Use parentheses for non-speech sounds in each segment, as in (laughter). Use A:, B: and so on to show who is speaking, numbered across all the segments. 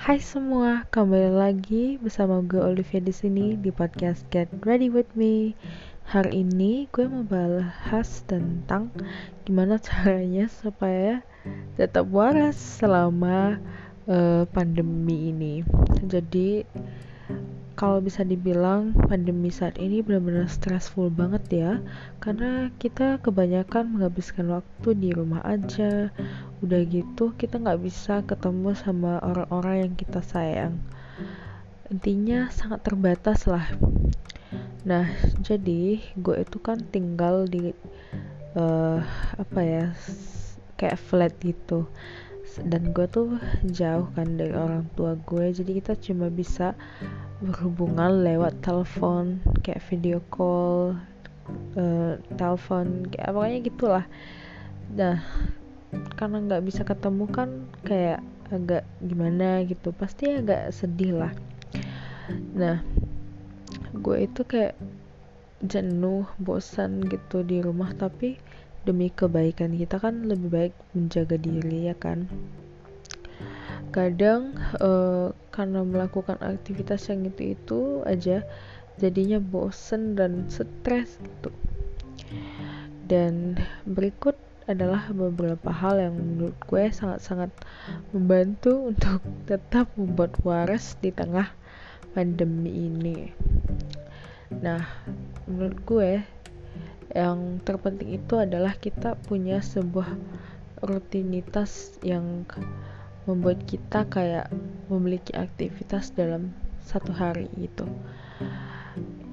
A: Hai semua, kembali lagi bersama gue Olivia di sini di podcast Get Ready with Me. Hari ini gue mau bahas tentang gimana caranya supaya tetap waras selama uh, pandemi ini. Jadi kalau bisa dibilang pandemi saat ini benar-benar stressful banget ya karena kita kebanyakan menghabiskan waktu di rumah aja. Udah gitu kita nggak bisa ketemu sama orang-orang yang kita sayang. Intinya sangat terbatas lah. Nah jadi gue itu kan tinggal di uh, apa ya kayak flat gitu dan gue tuh jauh kan dari orang tua gue jadi kita cuma bisa berhubungan lewat telepon kayak video call uh, telepon kayak pokoknya gitulah. Nah karena nggak bisa ketemu kan kayak agak gimana gitu pasti agak sedih lah. Nah gue itu kayak jenuh bosan gitu di rumah tapi demi kebaikan kita kan lebih baik menjaga diri ya kan kadang uh, karena melakukan aktivitas yang itu itu aja jadinya bosen dan stres gitu dan berikut adalah beberapa hal yang menurut gue sangat-sangat membantu (laughs) untuk tetap membuat waras di tengah pandemi ini. Nah, menurut gue yang terpenting itu adalah kita punya sebuah rutinitas yang membuat kita kayak memiliki aktivitas dalam satu hari gitu.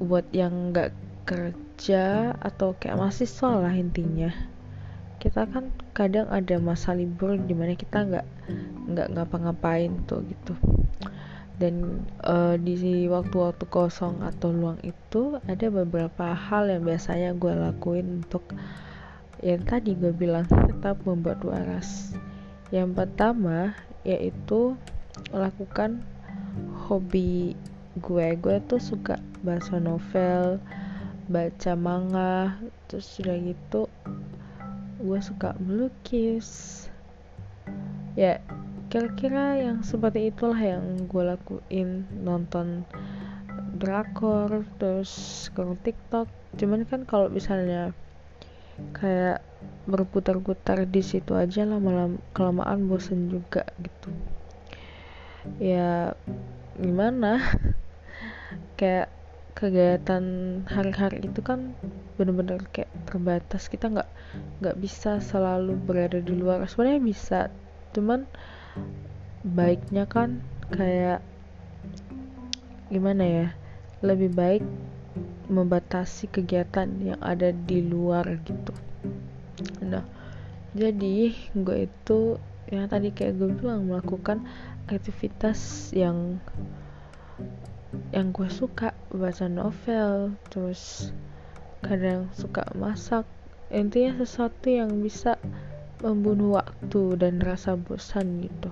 A: Buat yang nggak kerja atau kayak mahasiswa lah intinya kita kan kadang ada masa libur di mana kita nggak nggak ngapa-ngapain tuh gitu dan uh, di waktu-waktu kosong atau luang itu ada beberapa hal yang biasanya gue lakuin untuk yang tadi gue bilang tetap membuat waras. Yang pertama yaitu melakukan hobi gue gue tuh suka baca novel baca manga terus sudah gitu gue suka melukis. Ya kira-kira yang seperti itulah yang gue lakuin. Nonton drakor terus scroll tiktok. Cuman kan kalau misalnya kayak berputar-putar di situ aja lama-lama kelamaan bosen juga gitu. Ya gimana? (laughs) Kayak kegiatan hari-hari itu kan bener-bener kayak terbatas. Kita nggak nggak bisa selalu berada di luar. Sebenarnya bisa cuman baiknya kan kayak gimana ya lebih baik membatasi kegiatan yang ada di luar gitu. Nah jadi gue itu yang tadi kayak gue bilang melakukan aktivitas yang yang gue suka baca novel terus kadang suka masak. Intinya sesuatu yang bisa membunuh waktu dan rasa bosan gitu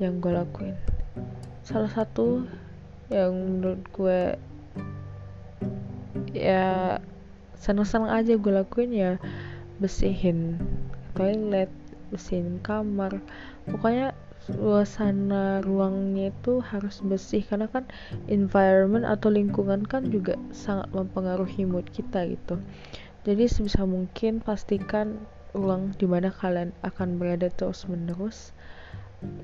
A: yang gue lakuin. Salah satu yang menurut gue ya seneng-seneng aja gue lakuin ya bersihin toilet bersihin kamar. Pokoknya suasana ruangnya itu harus bersih karena kan environment atau lingkungan kan juga sangat mempengaruhi mood kita gitu. Jadi sebisa mungkin pastikan ruang di mana kalian akan berada terus menerus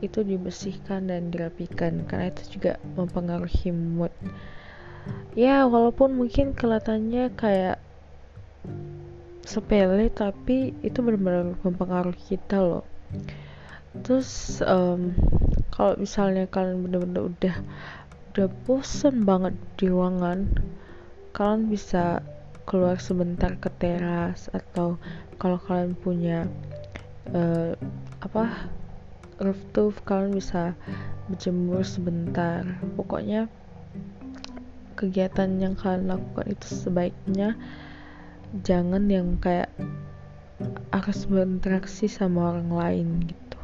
A: itu dibersihkan dan dirapikan. Karena itu juga mempengaruhi mood. Ya walaupun mungkin kelihatannya kayak sepele tapi itu benar-benar mempengaruhi kita loh. Terus um, kalau misalnya kalian benar-benar udah udah bosen banget di ruangan kalian bisa keluar sebentar ke teras atau kalau kalian punya uh, apa rooftop kalian bisa berjemur sebentar. Pokoknya kegiatan yang kalian lakukan itu sebaiknya jangan yang kayak harus berinteraksi sama orang lain gitu.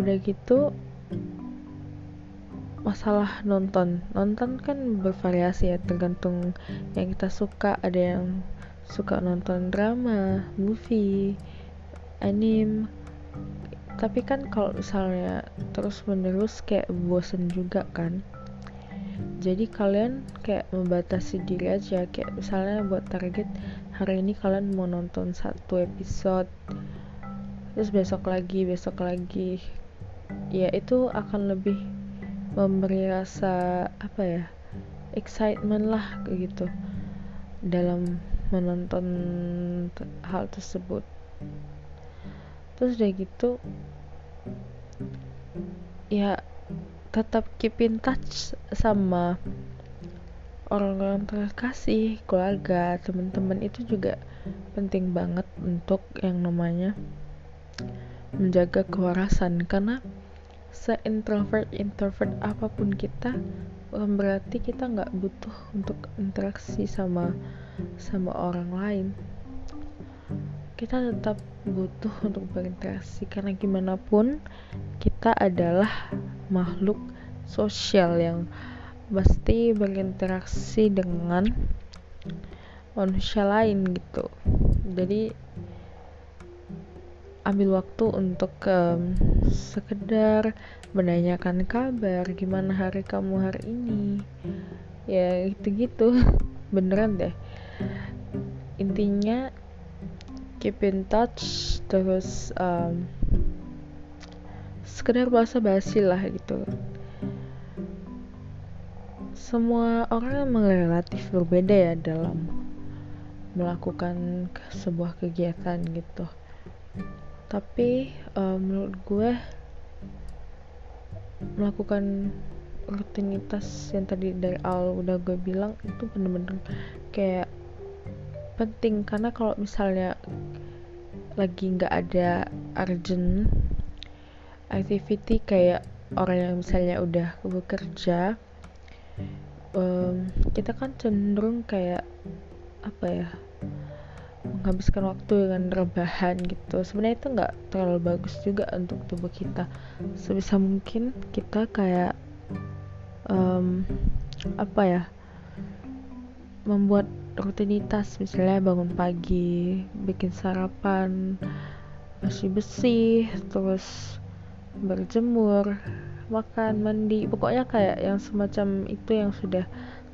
A: Udah gitu masalah nonton. Nonton kan bervariasi ya tergantung yang kita suka. Ada yang suka nonton drama movie anime tapi kan kalau misalnya terus menerus kayak bosen juga kan. Jadi kalian kayak membatasi diri aja. Kayak misalnya buat target hari ini kalian mau nonton satu episode terus besok lagi besok lagi. Ya itu akan lebih memberi rasa apa ya excitement lah gitu. Dalam menonton hal tersebut. Terus udah gitu ya tetap keep in touch sama orang-orang terkasih keluarga teman-teman. Itu juga penting banget untuk yang namanya menjaga kewarasan. Karena se introvert introvert apa pun kita bukan berarti kita nggak butuh untuk interaksi sama sama orang lain. Kita tetap butuh untuk berinteraksi karena gimana pun kita adalah makhluk sosial yang pasti berinteraksi dengan manusia lain gitu. Jadi ambil waktu untuk um, sekedar menanyakan kabar gimana hari kamu hari ini? Ya gitu-gitu. (laughs) Beneran deh. Intinya keep in touch terus um, sekedar bahasa basi lah gitu. Semua orang emang relatif berbeda ya dalam melakukan sebuah kegiatan gitu tapi uh, menurut gue melakukan rutinitas yang tadi dari awal udah gue bilang itu bener-bener kayak penting. Karena kalau misalnya lagi nggak ada urgent activity kayak orang yang misalnya udah bekerja um, kita kan cenderung kayak apa ya menghabiskan waktu dengan rebahan gitu. Sebenarnya itu nggak terlalu bagus juga untuk tubuh kita. Sebisa mungkin kita kayak um, apa ya membuat rutinitas. Misalnya bangun pagi bikin sarapan bersih bersih terus berjemur makan mandi. Pokoknya kayak yang semacam itu yang sudah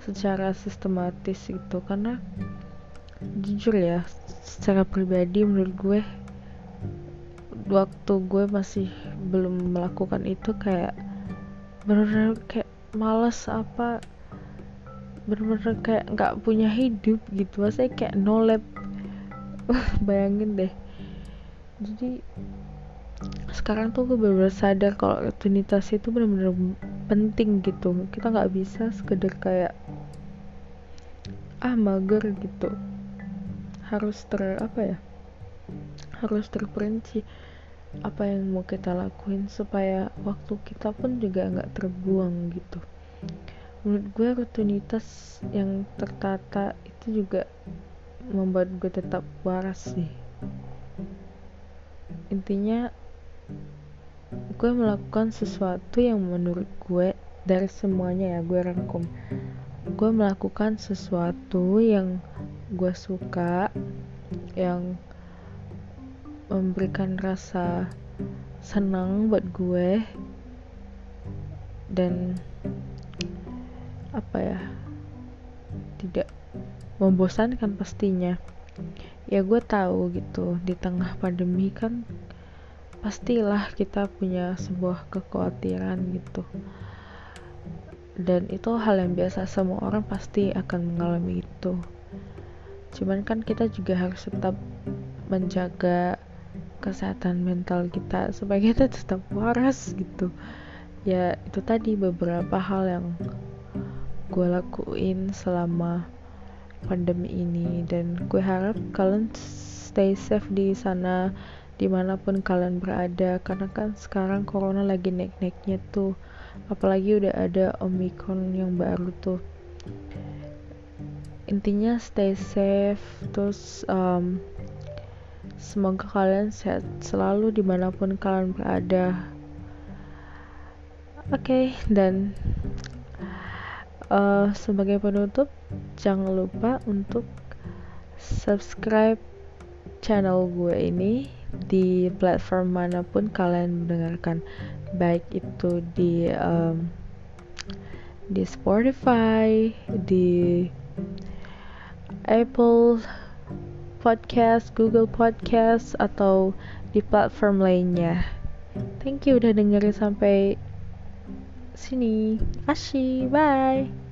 A: secara sistematis gitu. Karena jujur ya secara pribadi menurut gue waktu gue masih belum melakukan itu kayak bener-bener kayak males apa bener-bener kayak nggak punya hidup gitu. Saya kayak no lab. (laughs) Bayangin deh. Jadi sekarang tuh gue bener-bener sadar kalau rutinitas itu bener-bener penting gitu. Kita nggak bisa sekedar kayak ah mager gitu harus ter apa ya harus terperinci apa yang mau kita lakuin supaya waktu kita pun juga nggak terbuang gitu. Menurut gue rutinitas yang tertata itu juga membuat gue tetap waras sih. Intinya gue melakukan sesuatu yang menurut gue dari semuanya ya gue rangkum gue melakukan sesuatu yang gue suka yang memberikan rasa senang buat gue dan apa ya tidak membosankan pastinya. Ya gue tahu gitu di tengah pandemi kan pastilah kita punya sebuah kekhawatiran gitu. Dan itu hal yang biasa semua orang pasti akan mengalami itu cuman kan kita juga harus tetap menjaga kesehatan mental kita supaya kita tetap waras gitu. Ya itu tadi beberapa hal yang gue lakuin selama pandemi ini. Dan gue harap kalian stay safe di sana di mana pun kalian berada. Karena kan sekarang corona lagi naik-naiknya tuh. Apalagi udah ada omikron yang baru tuh intinya stay safe terus um, semoga kalian sehat selalu di mana pun kalian berada. Oke okay, dan uh, sebagai penutup jangan lupa untuk subscribe channel gue ini di platform mana pun kalian mendengarkan. Baik itu di um, di Spotify di Apple Podcast, Google Podcast atau di platform lainnya. Thank you udah dengerin sampai sini. Ashi, bye.